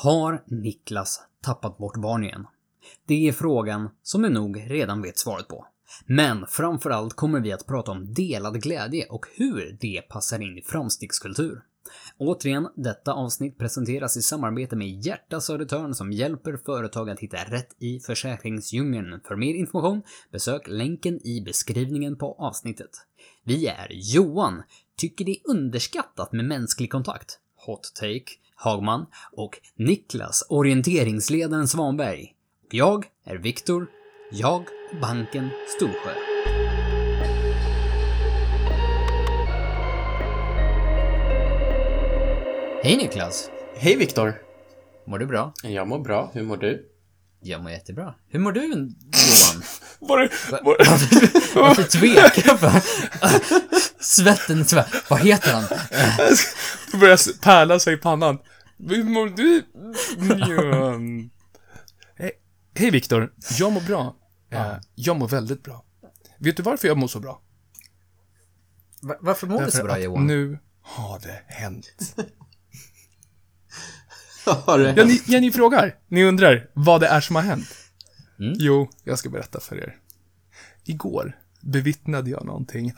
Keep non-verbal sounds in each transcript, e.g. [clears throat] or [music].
Har Niklas tappat bort barn igen? Det är frågan som du nog redan vet svaret på. Men framförallt kommer vi att prata om delad glädje och hur det passar in i framstegskultur. Återigen, detta avsnitt presenteras i samarbete med Hjärta Södertörn som hjälper företag att hitta rätt i försäkringsdjungeln. För mer information, besök länken i beskrivningen på avsnittet. Vi är Johan, tycker det är underskattat med mänsklig kontakt. Hot Take, Hagman och Niklas, orienteringsledaren Svanberg. Och jag är Viktor, jag Banken Storsjö. Hej Niklas! Hej Viktor! Mår du bra? Jag mår bra, hur mår du? Jag mår jättebra. Hur mår du Johan? [laughs] Var. Var... [laughs] Varför tvekar jag? [laughs] Svetten tvär. Vad heter han? Det [laughs] börjar pärla sig i pannan. Hur mår du? Ja. Hej, Hej Viktor, jag mår bra. Eh, Jag mår väldigt bra. Vet du varför jag mår så bra? Va- Varför mår du så bra att Johan? nu har det hänt. [laughs] Har det Ja, ni, ja, ni frågar. Ni undrar vad det är som har hänt. Mm. Jo, jag ska berätta för er. Igår bevittnade jag någonting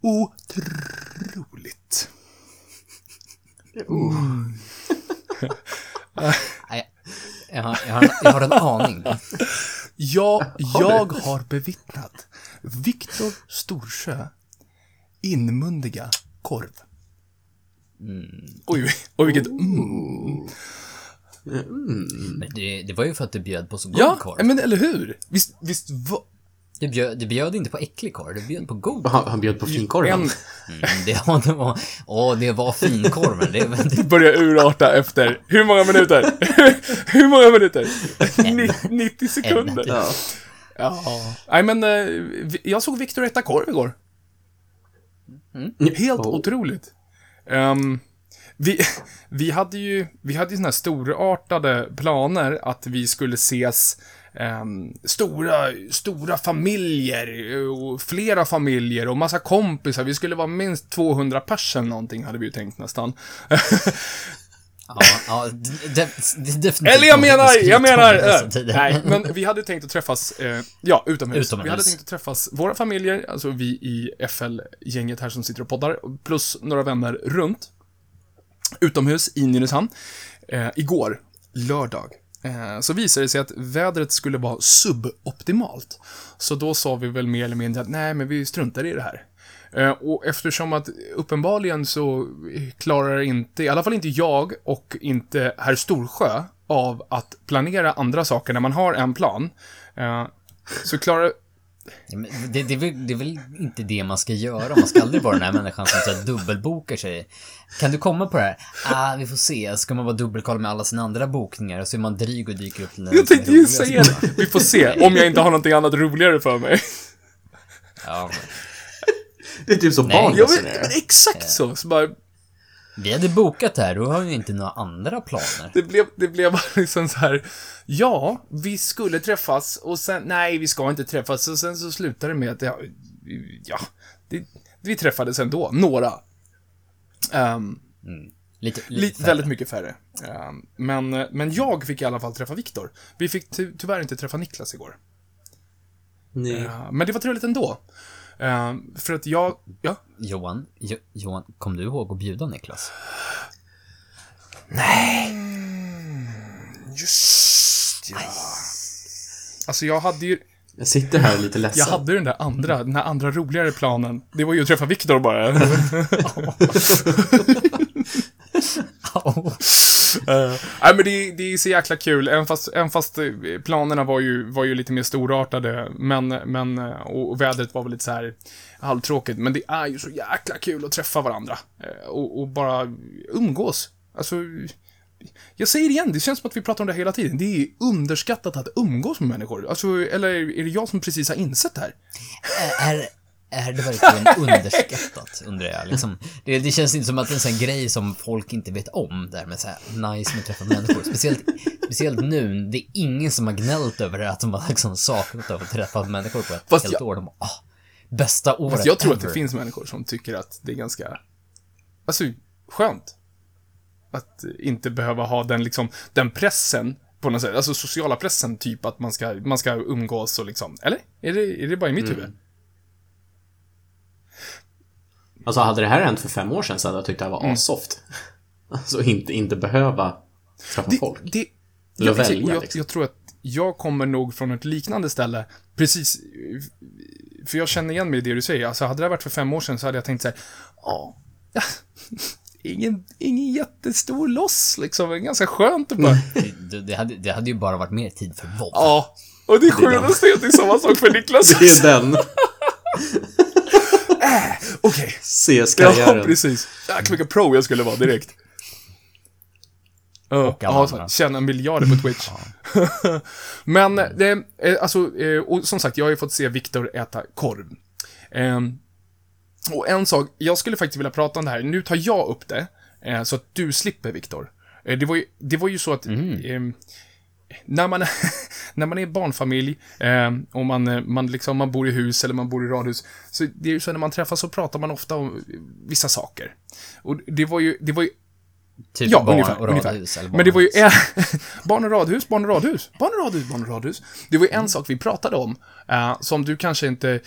otroligt. [laughs] Nej, jag, har, jag, har, jag har en aning. Ja, jag har bevittnat Viktor Storsjö inmundiga korv. Oj, oj, vilket... Mm. Men det, det var ju för att du bjöd på så god Ja, korv. men eller hur? Visst, visst var... Du bjöd, du bjöd inte på äcklig korv, du bjöd på god Han, han bjöd på finkorven. En Mm, det, var, det var, åh, det var finkorven. Det, det, [laughs] börjar urarta efter hur många minuter? [laughs] hur många minuter? Ni- 90 sekunder. En. Ja. Ja. Nej, men eh, jag såg Viktor äta korv igår. Helt Oh. otroligt. Ehm, vi, vi hade ju, vi hade ju såna här storartade planer att vi skulle ses stora, stora familjer och flera familjer och massa kompisar. Vi skulle vara minst 200 pers eller någonting hade vi ju tänkt nästan. [laughs] ja, ja, definitivt Eller jag menar, jag menar, tider. nej, [laughs] men vi hade tänkt att träffas, eh, ja, utomhus. Utomhus. Vi hade tänkt att träffas, våra familjer, alltså vi i FL-gänget här som sitter och poddar, plus några vänner runt, utomhus i Nynäshamn, eh, igår, lördag. Eh, så visade det sig att vädret skulle vara suboptimalt. Så då sa vi väl mer eller mindre att nej, men vi struntar i det här. Eh, och eftersom att uppenbarligen så klarar inte, i alla fall inte jag och inte herr Storsjö av att planera andra saker när man har en plan. Eh, så klarar... Men Det, det, är väl, det är väl inte det man ska göra. Man ska aldrig vara den här människan som så här dubbelbokar sig. Kan du komma på det här? Ah, vi får se. Ska man vara dubbelkolla med alla sina andra bokningar och så är man dryg och dyker upp till Jag tänkte ju säga det. Vi får se, om jag inte har någonting annat roligare för mig. Ja, Det är typ som barn Ja, men, resonerar. men exakt så. så bara, vi hade bokat det här, då har vi inte några andra planer. det blev, det blev bara [laughs] liksom så här. Ja, vi skulle träffas och sen, nej, vi ska inte träffas. Och sen så slutade det med att, ja, ja det, vi träffades ändå, några. Ehm, Lite, Li- lite färre. väldigt mycket färre. Ehm, men, men jag fick i alla fall träffa Viktor. Vi fick ty- tyvärr inte träffa Niklas igår. Nej. Ehm, men det var trevligt ändå. Ehm, för att jag, ja, Johan, jo, Johan, kom du ihåg att bjuda Niklas? just ja. Alltså jag hade ju, Jag sitter här lite ledsen. jag hade ju den där andra, den här andra roligare planen. Det var ju att träffa Viktor bara. [laughs] [laughs] [laughs] Eh, Nej men det, det är så jäkla kul, även fast, även fast eh, planerna var ju, var ju lite mer storartade, men, men, eh, och, och vädret var väl lite så här halvtråkigt, men det är ju så jäkla kul att träffa varandra. Och, och bara umgås. Alltså, jag säger det igen, det känns som att vi pratar om det hela tiden. Det är underskattat att umgås med människor. Alltså, eller är det jag som precis har insett det här? Är, är det verkligen [laughs] underskattat, undrar jag. Liksom, det, det känns inte som att det är en sån här grej som folk inte vet om, där med så här nice med att träffa människor. Speciellt, speciellt nu, det är ingen som har gnällt över det, att de har liksom saknat av att träffa människor på ett Fast helt jag- år. De ah, bästa året Fast jag tror att det ever. finns människor som tycker att det är ganska, alltså, skönt. att inte behöva ha den, liksom, den pressen på något sätt. Alltså sociala pressen, typ att man ska, man ska umgås och liksom. Eller? Är det, är det bara i mitt huvud? Alltså hade det här hänt för fem år sedan så hade jag tyckt det här var Mm. assoft. Alltså inte, inte behöva träffa Det, folk. det, Eller jag, välja, jag, liksom. jag tror att jag kommer nog från ett liknande ställe, precis, för jag känner igen mig i det du säger. Alltså hade det varit för fem år sedan så hade jag tänkt så här, ja, [laughs] ingen, ingen jättestor loss liksom, ganska skönt att bara, Det, det, hade, det hade ju bara varit mer tid för våld. ja. Och det sjukaste är att det är samma sak för [laughs] Niklas. Det är den [laughs] Okej. Ja, CS-karriären. precis. Jäklar vilken pro jag skulle vara direkt. Ja, Och alla ja, tjäna miljarder på Twitch. [laughs] Men det, eh, alltså, eh, och som sagt, jag har ju fått se Viktor äta korv. Ehm, och en sak, jag skulle faktiskt vilja prata om det här. Nu tar jag upp det, eh, så att du slipper Viktor. Det, var ju, det var ju så att ehm, när man, när man är [laughs] barnfamilj eh, och man, eh, man, liksom, man bor i hus eller man bor i radhus, så det är ju så när man träffas så pratar man ofta om vissa saker. Och det var ju, det var ju Typ Ja, barn ungefär. och ungefär. radhus eller Men det var ju en, [laughs] barn och radhus, barn och radhus, barn och radhus, barn och radhus. Det var ju en sak vi pratade om, eh, som du kanske inte...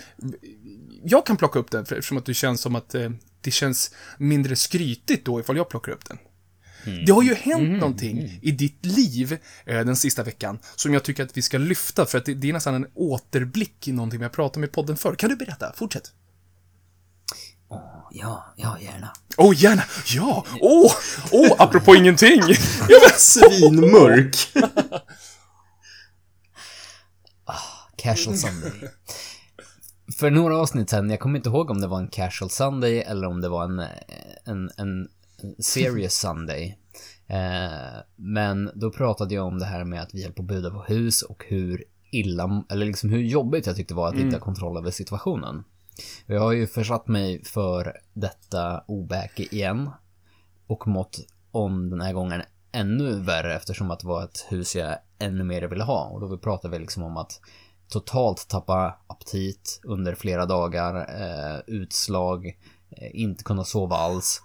Jag kan plocka upp den, för- eftersom att det känns som att eh, det känns mindre skrytigt då ifall jag plockar upp den. Det har ju hänt någonting i ditt liv eh, den sista veckan som jag tycker att vi ska lyfta, för att det, det är nästan en återblick i någonting vi har pratat om i podden förr. Kan du berätta? Fortsätt. Ja, ja, gärna. Åh, oh, gärna! Ja! Åh! Åh, apropå ingenting! [laughs] Svinmörk. [laughs] Casual Sunday. För några avsnitt sen, jag kommer inte ihåg om det var en Casual Sunday eller om det var en, en, en Serious Sunday. Eh, men då pratade jag om det här med att vi höll på att buda på hus och hur illa, eller liksom hur jobbigt jag tyckte det var att inte ha kontroll över situationen. Jag har ju försatt mig för detta obäke igen och mått om den här gången ännu värre eftersom att det var ett hus jag ännu mer ville ha. Och då pratade vi liksom om att totalt tappa aptit under flera dagar, eh, utslag, eh, inte kunna sova alls.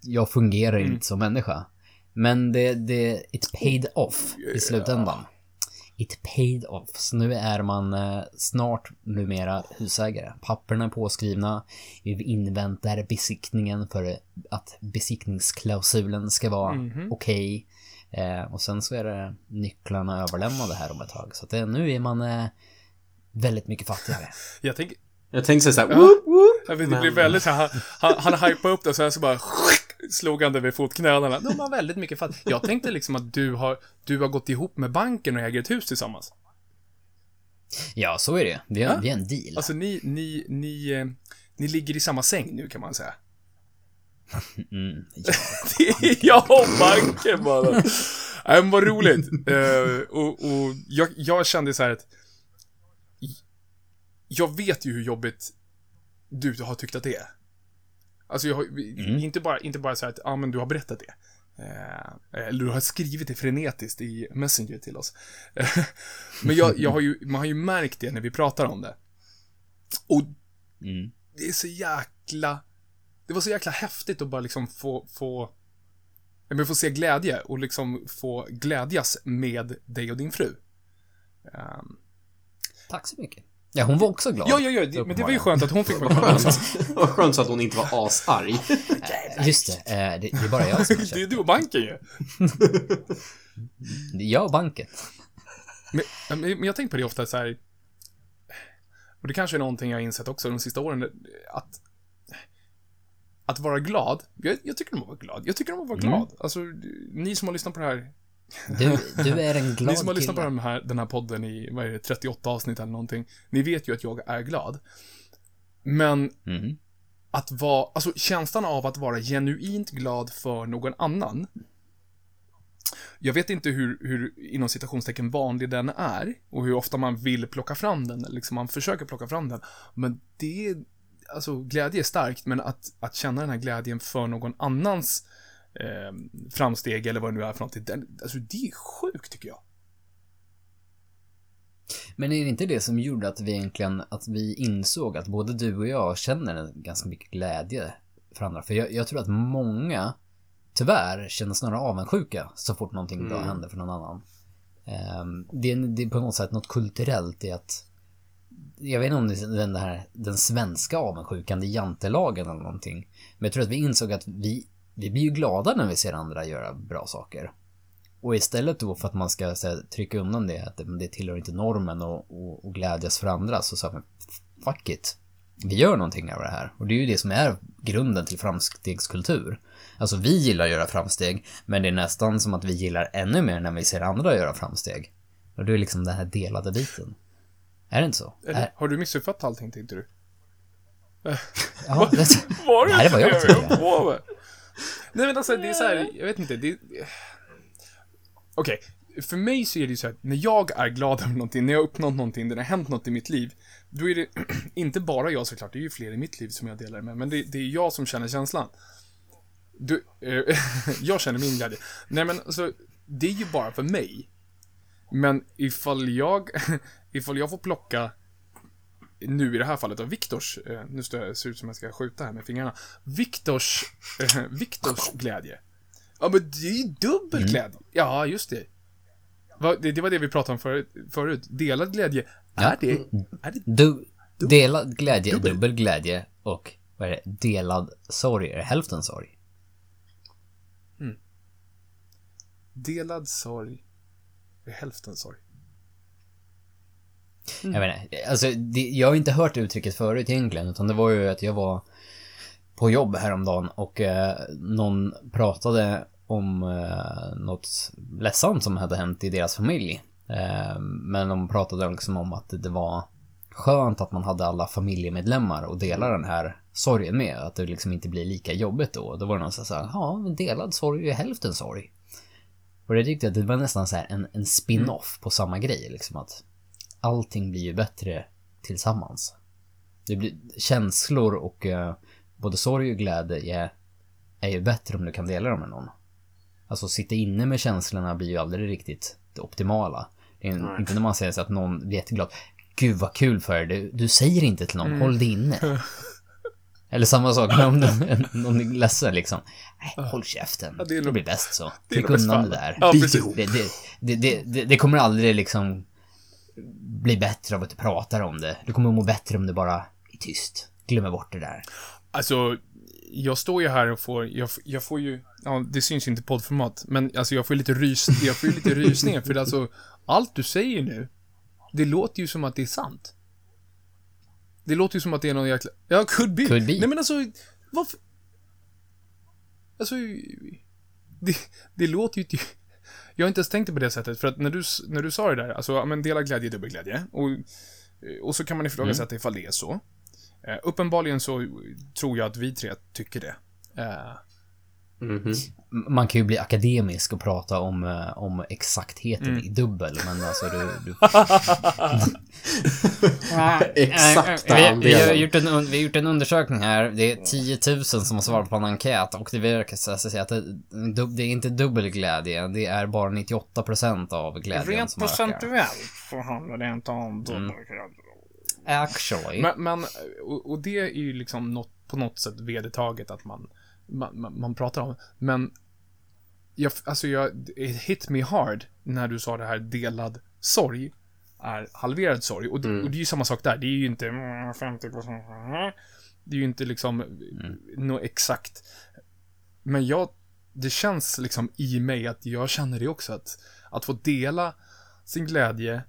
Jag fungerar inte som människa. Men det, det, it paid off i slutändan. It paid off. Så nu är man eh, snart numera husägare. Papperna är påskrivna. Vi inväntar besiktningen för att besiktningsklausulen ska vara okej. Eh, och sen så är det nycklarna överlämnade här om ett tag. Så att det, nu är man eh, väldigt mycket fattigare. Jag tänker, Jag tänkte så här, whoop, whoop. Jag vet, det Men- blir väldigt så här, han, han, han hypade upp det och sen så bara slog han det vid fotknölarna. De har väldigt mycket fatt. Jag tänkte liksom att du har, du har gått ihop med banken och äger ett hus tillsammans. Ja, så är det vi har, Ja. en deal. Alltså ni, ni, ni, eh, ni ligger i samma säng nu kan man säga. [laughs] Mm, ja. Är [laughs] jag och banken bara. Nej men vad roligt. Eh, och och jag, jag kände så här att jag vet ju hur jobbigt du har tyckt att det är. Alltså jag har, inte, bara, inte bara så här att, ja men du har berättat det. Eh, eller du har skrivit det frenetiskt i Messenger till oss. Eh, [laughs] men jag, jag har ju, man har ju märkt det när vi pratar om det. Och Mm. det är så jäkla... Det var så jäkla häftigt att bara liksom få, få, men få se glädje och liksom få glädjas med dig och din fru. Ehm, Tack så mycket. Ja, hon var också glad. ja, ja, ja, det, men det var ju skönt att hon fick vara glad. Vad skönt så att hon inte var asarg. [laughs] Just det, eh, det, det är bara jag som Det är du och banken ju. det. är Jag och banken. Men, men jag tänker på det ofta så här. Och det kanske är någonting jag har insett också de sista åren. Att, att vara glad. Jag, jag tycker om att vara glad. Jag tycker om att vara glad. Alltså, ni som har lyssnat på det här. Du, du är en glad [laughs] Ni som har lyssnat på kille. den här, den här podden i, vad är det, 38 avsnitt eller någonting. Ni vet ju att jag är glad. Men Mhm. att vara, alltså känslan av att vara genuint glad för någon annan. Jag vet inte hur, hur inom citationstecken vanlig den är och hur ofta man vill plocka fram den, eller liksom man försöker plocka fram den. Men det är, alltså glädje är starkt, men att, att känna den här glädjen för någon annans eh, framsteg eller vad det nu är för någonting, den, alltså det är sjukt tycker jag. Men är det inte det som gjorde att vi egentligen, att vi insåg att både du och jag känner ganska mycket glädje för andra? För jag, jag tror att många tyvärr känner snarare avundsjuka så fort någonting bra Mm. händer för någon annan. Ehm, det, är, det är på något sätt något kulturellt i att jag vet inte om det är den här den svenska avundsjukan, det är jantelagen eller någonting. Men jag tror att vi insåg att vi, vi blir ju glada när vi ser andra göra bra saker. Och istället då för att man ska här, trycka undan det, att det, det tillhör inte normen och, och, och glädjas för andra, så sa vi fuck it. Vi gör någonting av det här. Och det är ju det som är grunden till framstegskultur. Alltså vi gillar att göra framsteg, men det är nästan som att vi gillar ännu mer när vi ser andra göra framsteg. Och det är liksom den här delade biten. Är det inte så? Eller, Är, har du missuppfattat allting, tänkte du? ja, det, [laughs] Var det här är vad jag jag med? Nej men alltså, det är så här, jag vet inte, det... Okej, för mig så är det ju så här, när jag är glad över någonting, när jag har uppnått någonting, när det har hänt något i mitt liv, då är det [clears throat] inte bara jag såklart, det är ju fler i mitt liv som jag delar med, men det, det är jag som känner känslan. Du, eh, [laughs] jag känner min glädje. Nej men alltså, det är ju bara för mig. Men ifall jag, [laughs] ifall jag får plocka nu i det här fallet av Viktors, eh, nu ser ut som jag ska skjuta här med fingrarna. Viktors, eh, Viktors glädje. Ja men det är ju dubbel Mm. glädje. Ja, just det. Det. Det var det vi pratade om förut. förut. Delad glädje. Ja. Är det, är det Du, delad glädje, Dubbel. dubbel glädje och vad är det? Delad sorg, är det hälften sorg? delad sorg? är hälften sorg. Mm. Jag menar, alltså det, jag har inte hört uttrycket förut egentligen, utan det var ju att jag var på jobb häromdagen och eh, någon pratade om eh, något ledsamt som hade hänt i deras familj. Eh, men de pratade liksom om att det var skönt att man hade alla familjemedlemmar och dela den här sorgen med. Att det liksom inte blir lika jobbigt då. Då var det någon som sa, ja, men delad sorg är hälften sorg. Och det tyckte jag det var nästan så här en, en spin-off på samma grej liksom att allting blir ju bättre tillsammans. Det blir känslor och eh, både sorg och glädje är, är ju bättre om du kan dela dem med någon. Alltså sitta inne med känslorna blir ju aldrig riktigt det optimala. Det är inte när man säger så att någon blir jätteglad. Gud vad kul för dig. Du, du säger inte till någon, håll det inne. [laughs] Eller samma sak om [laughs] någon, är ledsen liksom. Nej, håll käften. Ja, det är det, nog- blir bäst så. Tryck nog undan det där. Ja, det, det, det kommer aldrig liksom bli bättre av att du pratar om det. Du kommer må bättre om du bara är tyst. Glömmer bort det där. Alltså, jag står ju här och får, jag, jag får ju, ja, det syns ju inte i poddformat, men alltså jag får ju lite rys, jag får ju lite rysningar, för alltså, allt du säger nu, det låter ju som att det är sant. Det låter ju som att det är någon jäkla, ja, could be. Could be. Nej men alltså, varför? Alltså, det, det låter ju, ty- jag har inte ens tänkt det på det sättet, för att när du, när du sa det där, alltså, ja, men dela glädje, dubbel glädje, och, och så kan man ifrågasätta ifall det är så. Eh, uppenbarligen så tror jag att vi tre tycker det. Eh, Mhm. M- Man kan ju bli akademisk och prata om, eh, om exaktheten Mm. i dubbel, men alltså du... du... [laughs] [laughs] Exakta vi, vi, har gjort en, vi har gjort en undersökning här. Det är 10 000 som har svarat på en enkät och det verkar så säga att det, det är inte dubbel glädje. Det är bara 98% av glädjen Rent som ökar. procentuellt så handlar det inte om dubbelglädje. Actually. men, men och, och det är ju liksom något, på något sätt vedertaget att man, man, man, man pratar om. Men, jag, alltså jag, it hit me hard när du sa det här delad sorg är halverad sorg. Och, det- och det är ju samma sak där. Det är ju inte mm, 50%. Det är ju inte liksom mm. något exakt. Men jag, det känns liksom i mig att jag känner det också att, att få dela sin glädje,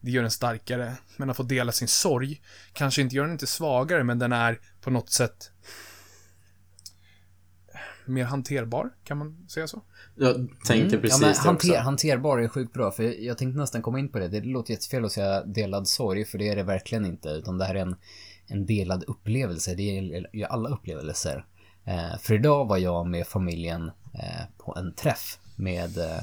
det gör en starkare. Men att få dela sin sorg, kanske inte gör den inte svagare, men den är på något sätt mer hanterbar, kan man säga så? Jag tänkte Mm. precis ja, men det hanter, också. hanterbar är sjukt bra, för jag tänkte nästan komma in på det. Det låter jättefel att säga delad sorg, för det är det verkligen inte. Utan det här är en, en delad upplevelse. Det är ju alla upplevelser. Eh, för idag var jag med familjen eh, på en träff med eh,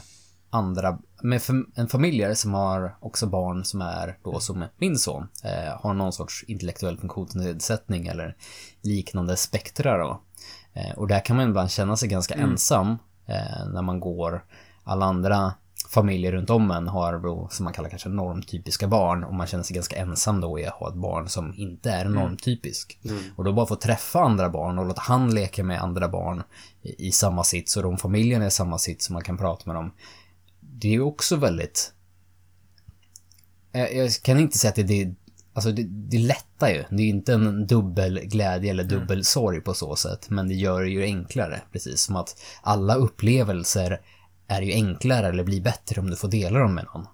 andra, med en familjer som har också barn som är då som min son, eh, har någon sorts intellektuell funktionsnedsättning eller liknande spektra då. Eh, och där kan man ibland känna sig ganska ensam eh, när man går alla andra familjer runt om en har då, som man kallar kanske normtypiska barn och man känner sig ganska ensam då i att ha ett barn som inte är normtypisk. Och då bara få träffa andra barn och låta han leka med andra barn i, i samma sits och de familjerna är i samma sits så man kan prata med dem. Det är ju också väldigt... Jag, jag kan inte säga att det, det Alltså det, det lättar ju. Det är inte en dubbel glädje eller dubbel sorg på så sätt. Men det gör det ju enklare. Precis som att alla upplevelser är ju enklare eller blir bättre om du får dela dem med någon.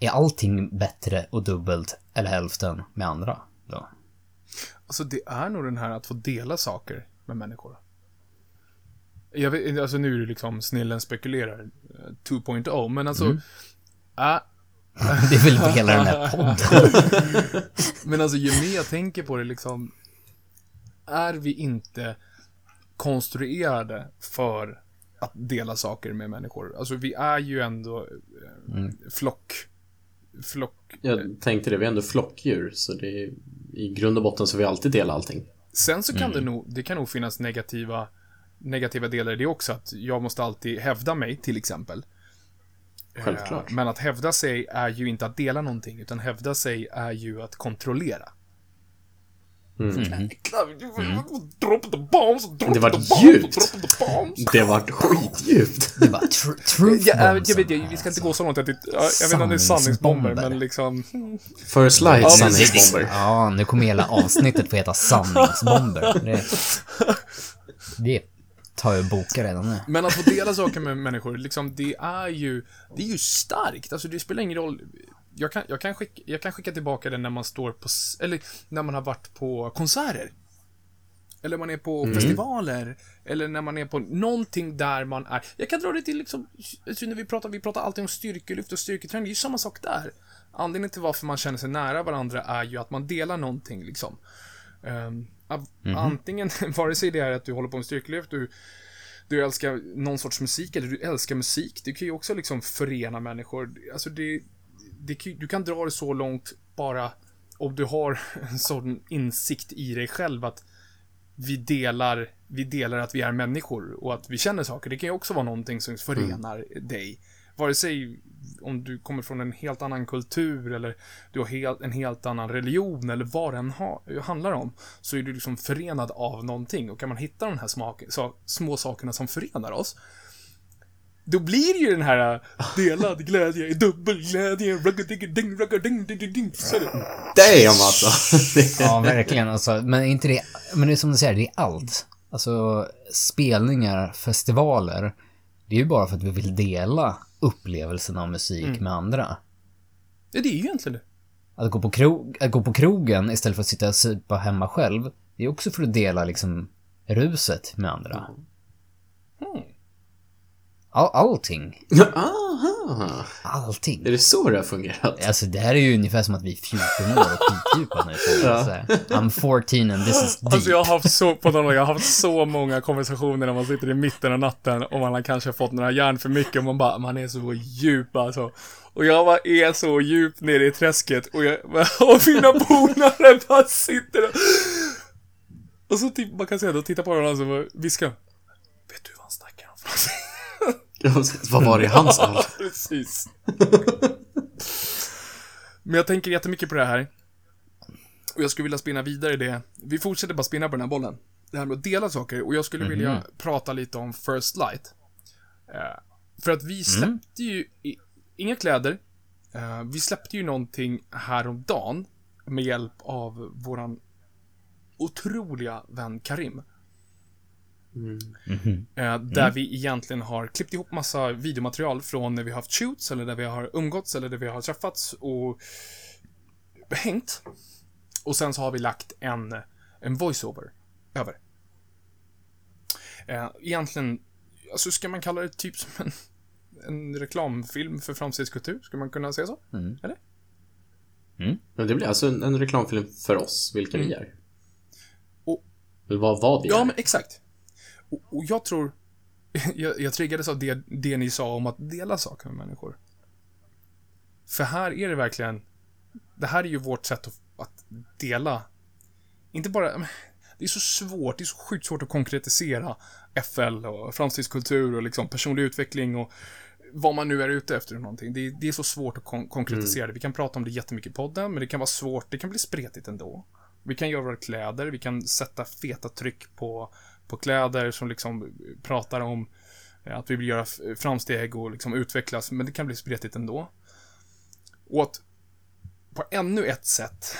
Är allting bättre och dubbelt eller hälften med andra då? Alltså det är nog den här att få dela saker med människor. Jag vet, alltså nu är det liksom snillen spekulerar eh, 2.0, men alltså... äh, [laughs] Det är väl på hela den här podden. [laughs] men alltså ju mer jag tänker på det liksom... Är vi inte konstruerade för att dela saker med människor? Alltså vi är ju ändå eh, flock... Flock... Jag tänkte det, vi är ändå flockdjur, så det är, i grund och botten så vi alltid dela allting. Sen så kan det nog, det kan nog finnas negativa, negativa delar i det också. Att jag måste alltid hävda mig, till exempel. Självklart. Eh, Men att hävda sig är ju inte att dela någonting, utan hävda sig är ju att kontrollera. [laughs] Bombs, drop Mm. Det var djupt. Det vart skitdjupt. [laughs] Det var tr- truth Ja, jag, jag vet, jag, vi ska inte gå så långt att det, ja, jag vet inte om det är sanningsbomber, men liksom... First light Ja, sanningsbomber. Ja, nu kommer hela avsnittet få heta sanningsbomber. Det, [laughs] det tar jag och bokar redan nu. Men att få dela saker med människor, liksom, det är ju, det är ju starkt. Alltså, det spelar ingen roll. Jag kan, jag kan, skicka, jag kan skicka tillbaka det när man står på, eller när man har varit på konserter. Eller man är på festivaler. Eller när man är på någonting där man är. Jag kan dra det till liksom, när vi pratar, vi pratar alltid om styrkelyft och styrketräning. Det är ju samma sak där. Anledningen till varför man känner sig nära varandra är ju att man delar någonting liksom. Ehm, av- Antingen, [laughs] vare sig det är att du håller på med styrkelyft, du, du älskar någon sorts musik, eller du älskar musik. Det kan ju också liksom förena människor. Alltså det, det, du kan dra det så långt bara om du har [laughs] en sån insikt i dig själv att vi delar, vi delar att vi är människor och att vi känner saker. Det kan ju också vara någonting som förenar dig. Vare sig om du kommer från en helt annan kultur eller du har helt, en helt annan religion eller vad det än ha, handlar om, så är du liksom förenad av någonting. Och kan man hitta de här smak, så, små sakerna som förenar oss, då blir ju den här delad glädje, dubbelglädje, ruggading, ruggading, ding, ding, ding. Så är det. Damn alltså. [laughs] Ja, verkligen. Alltså, men inte det... Men det är som du säger, det är allt. Alltså, spelningar, festivaler. Det är ju bara för att vi vill dela upplevelsen av musik med andra. Ja, det är ju egentligen det. Att gå, på krog, att gå på krogen istället för att sitta och supa hemma själv, det är också för att dela liksom ruset med andra. All, allting. Aha. Allting. Är det så det har fungerat? Alltså det här är ju ungefär som att vi är 14 år och skitdjupa nu. Ja. så här, I'm 14 and this is deep. Alltså jag har haft så, på tal jag har haft så många konversationer när man sitter i mitten av natten och man har kanske fått några järn för mycket och man bara, man är så djup alltså. Och jag bara är så djupt nere i träsket och, jag, [laughs] och mina polare bara sitter och... Och så typ, man kan säga då, titta på varandra och viskar. Vet du vad han snackar om? [laughs] Vad var det i hans all? Precis. Men jag tänker jättemycket på det här. Och jag skulle vilja spinna vidare i det. Vi fortsätter bara spinna på den här bollen. Det här med att dela saker. Och jag skulle vilja prata lite om First Light. Eh, för att vi släppte ju i, inga kläder. Eh, vi släppte ju någonting häromdagen med hjälp av våran otroliga vän Karim. Eh, där vi egentligen har klippt ihop massa videomaterial från när vi har haft shoots, eller där vi har umgåtts, eller där vi har träffats och hängt. Och sen så har vi lagt en, en voiceover över. Eh, egentligen, alltså ska man kalla det typ som en, en reklamfilm för framstegskultur? Skulle man kunna säga så? Eller? Men det blir alltså en, en reklamfilm för oss, vilka vi är. Och- Eller vad, vad vi Ja, är. men exakt. Och, och jag tror... [laughs] Jag, jag triggades av det, det ni sa om att dela saker med människor. För här är det verkligen... Det här är ju vårt sätt att, att dela. Inte bara... Det är så svårt, det är så sjukt svårt att konkretisera FL och framstegskultur och liksom personlig utveckling och vad man nu är ute efter någonting. Det, är- det är så svårt att kon- konkretisera det. Vi kan prata om det jättemycket i podden, men det kan vara svårt. Det kan bli spretigt ändå. Vi kan göra våra kläder, vi kan sätta feta tryck på, på kläder som liksom pratar om eh, att vi vill göra framsteg och liksom utvecklas, men det kan bli spretigt ändå. Och att på ännu ett sätt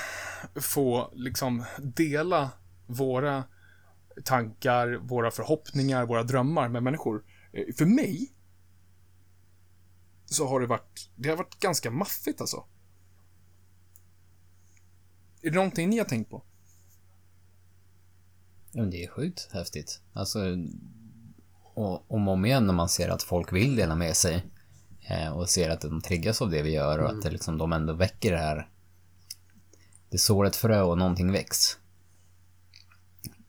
få liksom dela våra tankar, våra förhoppningar, våra drömmar med människor. Eh, för mig så har det varit, det har varit ganska maffigt alltså. Är det någonting ni har tänkt på? Men det är sjukt häftigt. Alltså, och om och om igen när man ser att folk vill dela med sig eh, och ser att de triggas av det vi gör och att det liksom, de ändå väcker det här. Det sår ett frö och någonting väcks.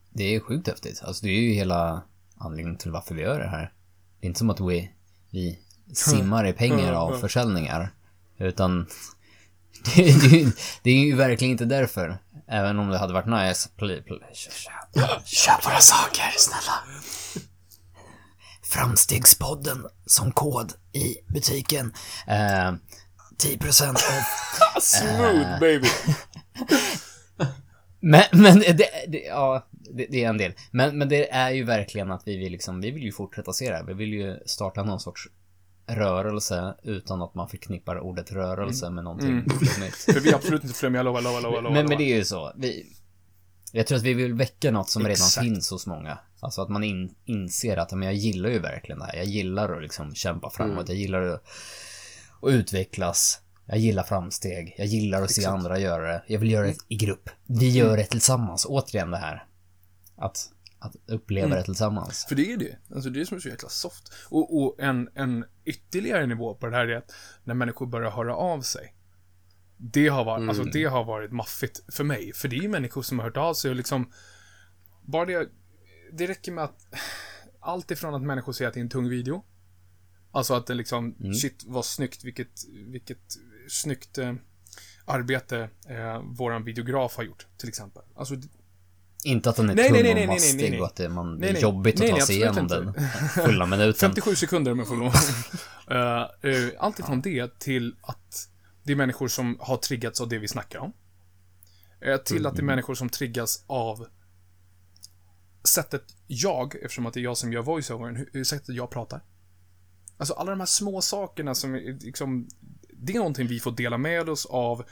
Det är sjukt häftigt. Alltså det är ju hela anledningen till varför vi gör det här. Det är inte som att vi, vi simmar i pengar av försäljningar. Utan [laughs] det, är ju- det är ju verkligen inte därför. Även om det hade varit nice. Pl- pl- köp, våra saker, snälla. Framstegspodden som kod i butiken. Eh, 10% off. [laughs] Smooth baby! [laughs] Men, men det, det, ja, det, det är en del. Men, men det är ju verkligen att vi vill liksom, vi vill ju fortsätta se det här. Vi vill ju starta någon sorts rörelse utan att man förknippar ordet rörelse med någonting flummigt. [laughs] För vi är absolut inte flummiga, lova, lova, lova, lova. Men, men det är ju så. Vi, jag tror att vi vill väcka något som Exakt. redan finns hos många. Alltså att man in, inser att men jag gillar ju verkligen det här. Jag gillar att liksom kämpa framåt. Jag gillar att, att utvecklas. Jag gillar framsteg. Jag gillar att se andra göra det. Jag vill göra det i grupp. Vi gör det tillsammans. Återigen det här. Att, att uppleva det tillsammans. För det är det. Alltså det är som är så jäkla soft. Och, och en, en ytterligare nivå på det här är att när människor börjar höra av sig. Det har varit, alltså det har varit maffigt för mig. För det är ju människor som har hört av sig och liksom bara det, det räcker med att allt ifrån att människor säger att det är en tung video. Alltså att det liksom, shit vad snyggt, vilket, vilket snyggt eh, arbete eh, våran videograf har gjort, till exempel. Alltså, Inte att den är Nej, tung nej, nej, och nej, nej, mastig nej, nej. och att det, man, det är jobbigt att ta sig igenom den fulla minuten. [laughs] 57 sekunder om jag får lov. uh, [laughs] uh, allt ifrån det till att det är människor som har triggats av det vi snackar om. Eh, till att det är människor som triggas av sättet jag, eftersom att det är jag som gör voiceovern, hur, hur sättet jag pratar. Alltså alla de här små sakerna som är liksom, det är någonting vi får dela med oss av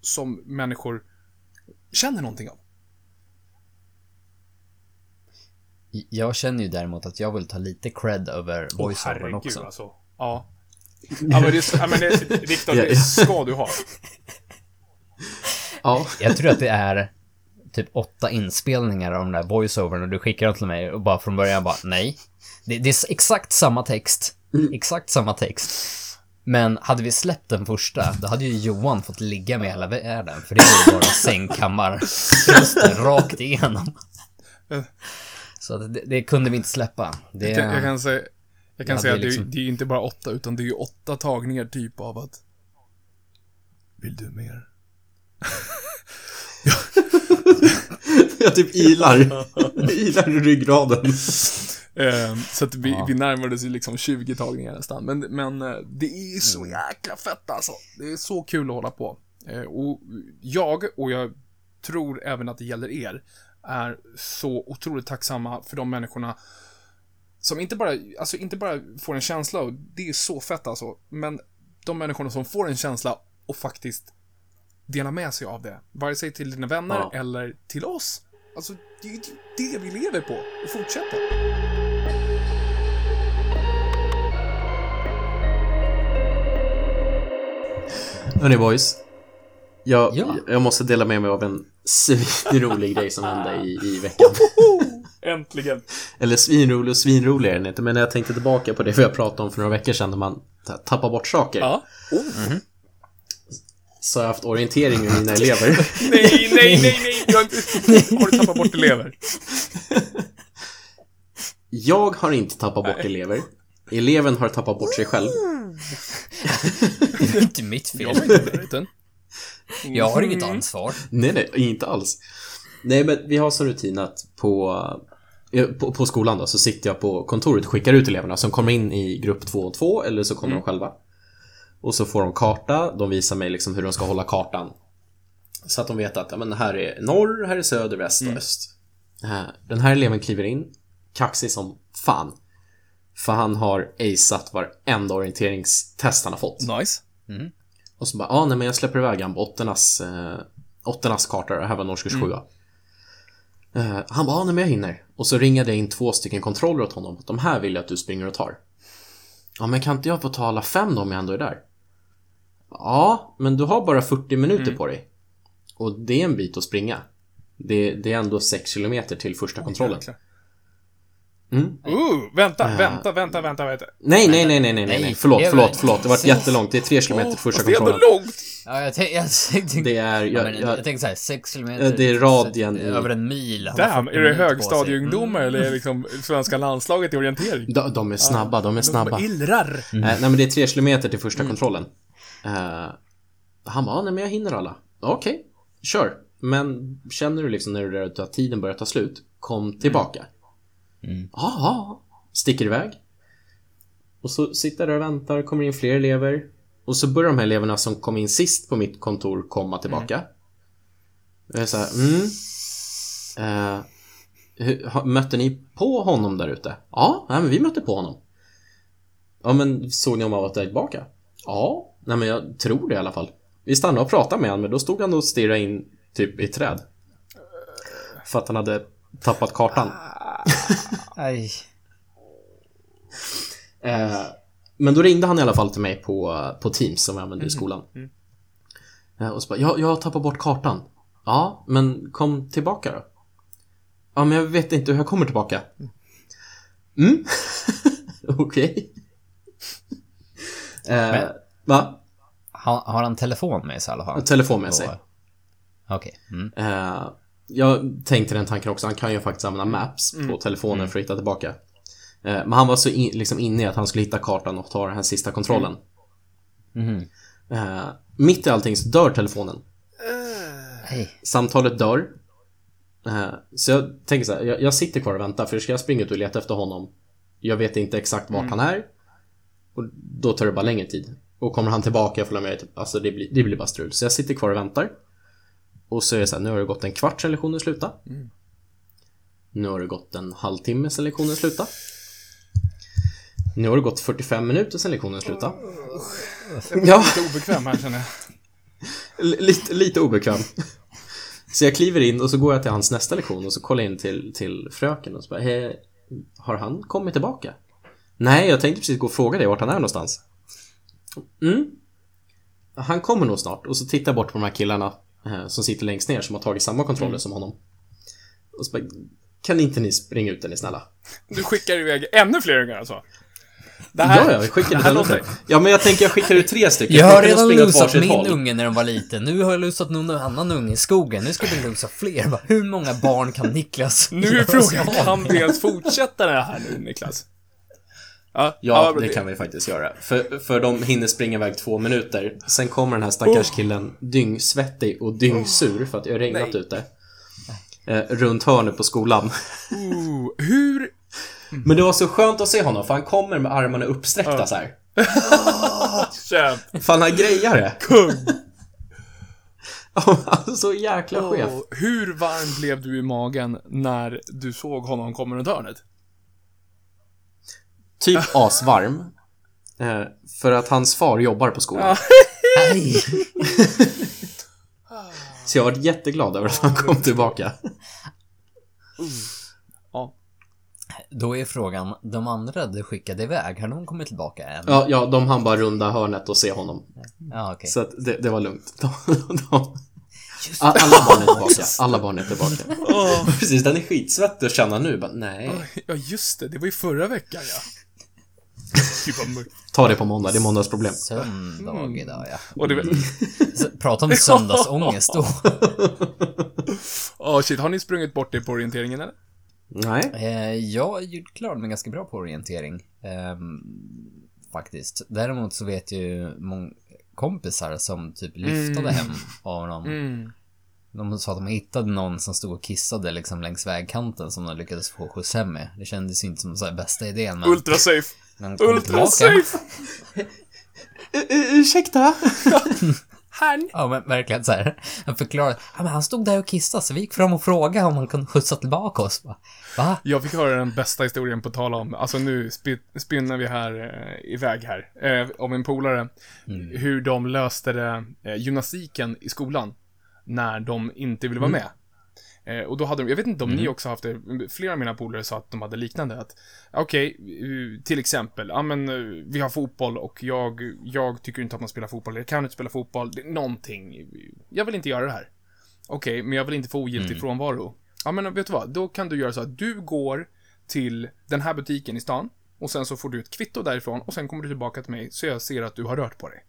som människor känner någonting av. Jag känner ju däremot att jag vill ta lite cred över voiceovern herregud, också. alltså. Ja. Ja, men det, ja, men det, Viktor, det ska du ha. Ja, Jag tror att det är typ åtta inspelningar av den där voiceovern och du skickar dem till mig och bara från början bara nej. Det, det är exakt samma text. Exakt samma text. Men hade vi släppt den första, då hade ju Johan fått ligga med hela världen. För det var ju bara sängkammarröster rakt igenom. Så att det, det kunde vi inte släppa. Det, Jag kan, jag kan säga, jag kan Ja, säga det är att det, liksom- det är inte bara åtta, utan det är ju åtta tagningar typ av att... Vill du mer? [laughs] [laughs] jag typ ilar. [laughs] ilar i ryggraden. Eh, så att vi, Ja. vi närmade oss ju liksom 20 tagningar nästan. Men, men eh, det är så Mm. jäkla fett alltså. Det är så kul att hålla på. Eh, och jag, och jag tror även att det gäller er, är så otroligt tacksamma för de människorna som inte bara, alltså inte bara får en känsla, och det är så fett alltså, men de människorna som får en känsla och faktiskt delar med sig av det. Vare sig till dina vänner Ja. eller till oss. Alltså, det är ju det vi lever på. Och fortsätta. Hörni boys. Jag, Ja. jag måste dela med mig av en svinrolig grej som hände i, i veckan. Äntligen. Eller svinrolig och svinrolig är den inte, men när jag tänkte tillbaka på det vi jag pratade om för några veckor sedan när man ta- tappar bort saker. Ja. Så har jag haft orientering med mina elever. [laughs] Nej, nej, nej, nej. Jag har, inte... har du tappat bort elever? Jag har inte tappat bort elever. Eleven har tappat bort sig själv. [laughs] det är inte mitt fel. Jag var inte med utan. Jag har inget ansvar. Nej, nej, inte alls. Nej, men vi har som rutin att på eh, på, på skolan då, så sitter jag på kontoret och skickar ut eleverna som kommer in i grupp 2 och 2 eller så kommer de själva. Och så får de karta, de visar mig liksom hur de ska hålla kartan. Så att de vet att ja, men här är norr, här är söder, väst och öst. Eh, Den här eleven kliver in, kaxig som fan. För han har aceat varenda orienteringstest han har fått. Nice. Och så bara, ja ah, nej men jag släpper iväg han på åttornas, eh, åttornas karta, det här var en årskurs Mm. sjua. Eh, han bara, ja ah, nej men jag hinner. Och så ringade jag in två stycken kontroller åt honom, att de här vill jag att du springer och tar. Ja men kan inte jag få ta alla fem då om jag ändå är där? Ja, men du har bara 40 minuter Mm. på dig. Och det är en bit att springa. Det, det är ändå 6 kilometer till första kontrollen. Jäklar. Mm. Uh, vänta, Äh. vänta, vänta, vänta, vänta. Nej, nej, nej, nej, nej, nej. Förlåt, förlåt, förlåt. Det var jättelångt. Det är 3 kilometer till första Fast det är ändå kontrollen. långt. Ja, jag tänkte... Jag tänkte Det är, ja, jag, men, jag, jag tänkte såhär, 6 kilometer. Det är radien i- Över en mil. Damn, 40 är det högstadieungdomar eller är det liksom svenska landslaget i orientering? de, de är snabba, de är snabba. De illrar. Eh, nej men det är tre kilometer till första kontrollen. Eh, han bara, "Ah, nej men jag hinner alla. Okej, kör. Men känner du liksom när du är rädd att tiden börjar ta slut, kom tillbaka. Ja, ja. Sticker iväg. Och så sitter jag där och väntar, kommer in fler elever. Och så börjar de här eleverna som kom in sist på mitt kontor komma tillbaka. Och jag är så här, mm. Eh, hur- mötte ni på honom där ute? Ja, nej, men vi mötte på honom. Ja, men såg ni om han var tillbaka? Ja, nej men jag tror det i alla fall. Vi stannade och pratade med honom, men då stod han och stirrade in typ i träd. För att han hade tappat kartan. Aj. Eh, men då ringde han i alla fall till mig på, på Teams som vi använde i skolan. Eh, och så bara, jag, jag har tappat bort kartan. Ja, men kom tillbaka då. Ja, men jag vet inte hur jag kommer tillbaka. Mm. [laughs] Okej. Eh, va? Har, har han telefon med sig i alla fall? Telefon med sig. Okej. Mm. Eh, jag tänkte den tanken också, han kan ju faktiskt använda Maps på telefonen för att hitta tillbaka. Eh, men han var så in, liksom inne i att han skulle hitta kartan och ta den här sista kontrollen. Mhm. Eh, mitt i allting så dör telefonen. Hej. Samtalet dör. Eh, så jag tänker så här, jag, jag sitter kvar och väntar för ska jag springa ut och leta efter honom Jag vet inte exakt vart han är Och då tar det bara längre tid Och kommer han tillbaka och följer med typ, Alltså det blir, det blir bara strul Så jag sitter kvar och väntar Och så är det så här, nu har det gått en kvart sedan lektionen slutade Nu har det gått en halvtimme sedan lektionen slutade Nu har det gått 45 minuter sedan lektionen slutade Ja Lite obekväm här känner jag. [laughs] L- Lite, lite obekväm. Så jag kliver in och så går jag till hans nästa lektion och så kollar jag in till, till fröken och så bara, "Hej, har han kommit tillbaka? Nej, jag tänkte precis gå och fråga dig vart han är någonstans. Mm. Han kommer nog snart och så tittar jag bort på de här killarna som sitter längst ner som har tagit samma kontroller som honom. Och så bara, kan inte ni springa ut är ni snälla? Du skickar iväg ännu fler ungar alltså? Det ja, ja, jag skickar [laughs] det ut här ännu låter- fler. Ja, men jag tänker jag skickar ut tre stycken. Jag har redan lusat min håll. unge när de var liten. Nu har jag lusat någon annan unge i skogen. Nu ska vi lusa fler. Hur många barn kan Niklas Nu är frågan, kan vi ens fortsätta det här nu Niklas? Ja, Ja, det kan vi faktiskt göra. För, för de hinner springa iväg två minuter. Sen kommer den här stackars killen dyngsvettig och dyngsur för att det har regnat Nej. ute. Eh, runt hörnet på skolan. Uh, hur... Men det var så skönt att se honom för han kommer med armarna uppsträckta så här. [laughs] Fan, han grejar det. Kung! [laughs] Alltså, så jäkla chef. Och hur varm blev du i magen när du såg honom komma runt hörnet? Typ asvarm. Eh, för att hans far jobbar på skolan. Nej. [laughs] Så jag var jätteglad över att han kom tillbaka. Ja. Då är frågan, de andra du skickade iväg, har de kommit tillbaka än? Ja, ja de hann bara runda hörnet och se honom. Ja, okej. Så att det, det var lugnt. De, de, Alla barn är tillbaka. Alla barn är tillbaka. Precis, den är skitsvettig att känna nu. Bara, nej. Ja, just det. Det var ju förra veckan, ja. Ta det på måndag, det är måndagsproblem. Söndag idag, ja. Och det... Så, Prata om [laughs] söndagsångest då. [laughs] Åh shit, har ni sprungit bort det på orienteringen eller? Nej. Eh, jag gjorde klar mig ganska bra på orientering. ehm, faktiskt. Däremot så vet ju många kompisar som typ lyftade hem av dem. Mm. De sa att de hittade någon som stod och kissade liksom längs vägkanten som de lyckades få skjuts hem med. Det kändes ju inte som så här bästa idén men... Ultra safe. De kom Ultra tillbaka- safe. [laughs] Ursäkta? [laughs] Han. Ja men verkligen så här. Han förklarade. Ja men han stod där och kissade så vi gick fram och frågade om han kunde skjutsa tillbaka oss. Bara, Va? Jag fick höra den bästa historien på tal om, alltså nu sp- spinner vi här eh, iväg här, eh, om en polare. Hur de löste det, eh, gymnastiken i skolan. När de inte ville vara med. Eh, och då hade de, jag vet inte om ni också haft det, flera av mina polare sa att de hade liknande. att Okej, eh, till exempel, ja men eh, vi har fotboll och jag, jag tycker inte att man spelar fotboll, jag kan inte spela fotboll, det är någonting. Jag vill inte göra det här. Okej, men jag vill inte få ogiltig frånvaro. Ja, men vet du vad? Då kan du göra så att du går till den här butiken i stan och sen så får du ett kvitto därifrån och sen kommer du tillbaka till mig så jag ser att du har rört på dig.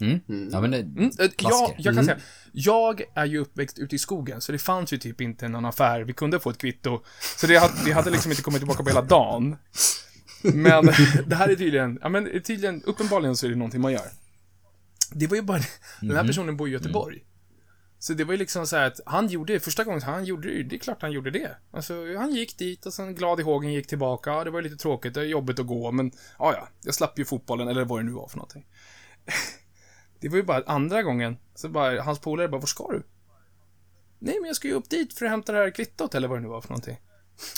Mm. Ja men det... Mm, eh, jag, Klassiker. jag kan säga, jag är ju uppväxt ute i skogen, så det fanns ju typ inte någon affär vi kunde få ett kvitto. Så det hade, vi hade liksom inte kommit tillbaka på hela dagen. Men [laughs] det här är tydligen, ja men tydligen, uppenbarligen så är det någonting man gör. Det var ju bara, den här personen bor i Göteborg. Så det var ju liksom så här att han gjorde det, första gången han gjorde det, det är klart han gjorde det. Alltså, han gick dit och sen glad i hågen gick tillbaka. Ja, det var ju lite tråkigt, det är jobbigt att gå, men ja, ja, jag slapp ju fotbollen, eller vad det nu var för någonting. Det var ju bara andra gången, så bara, hans polare bara, var ska du? Nej, men jag ska ju upp dit för att hämta det här kvittot, eller vad det nu var för någonting.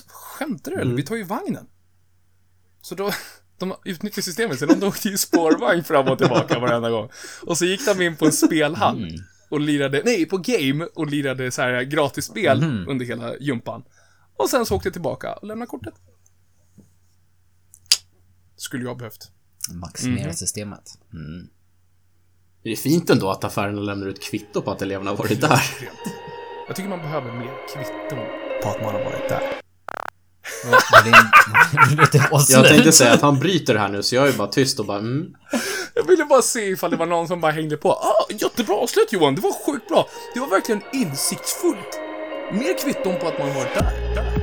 Skämtar du eller? Vi tar ju vagnen. Så då, [laughs] de utnyttjade systemet, så de åkte ju spårvagn fram och tillbaka varenda gång. Och så gick de in på en spelhall och lirade, nej, på game och lirade så här gratisspel under hela gympan. Och sen så åkte jag tillbaka och lämnade kortet. Skulle jag behövt. Maximera systemet. Mm. Det är fint ändå att affärerna lämnar ut kvitto på att eleverna har varit där. Jag tycker man behöver mer kvitton på att man har varit där. Jag tänkte säga att han bryter här nu, så jag är bara tyst och bara mm. Jag ville bara se ifall det var någon som bara hängde på. Ah, jättebra avslut Johan, det var sjukt bra. Det var verkligen insiktsfullt. Mer kvitton på att man har varit där. där.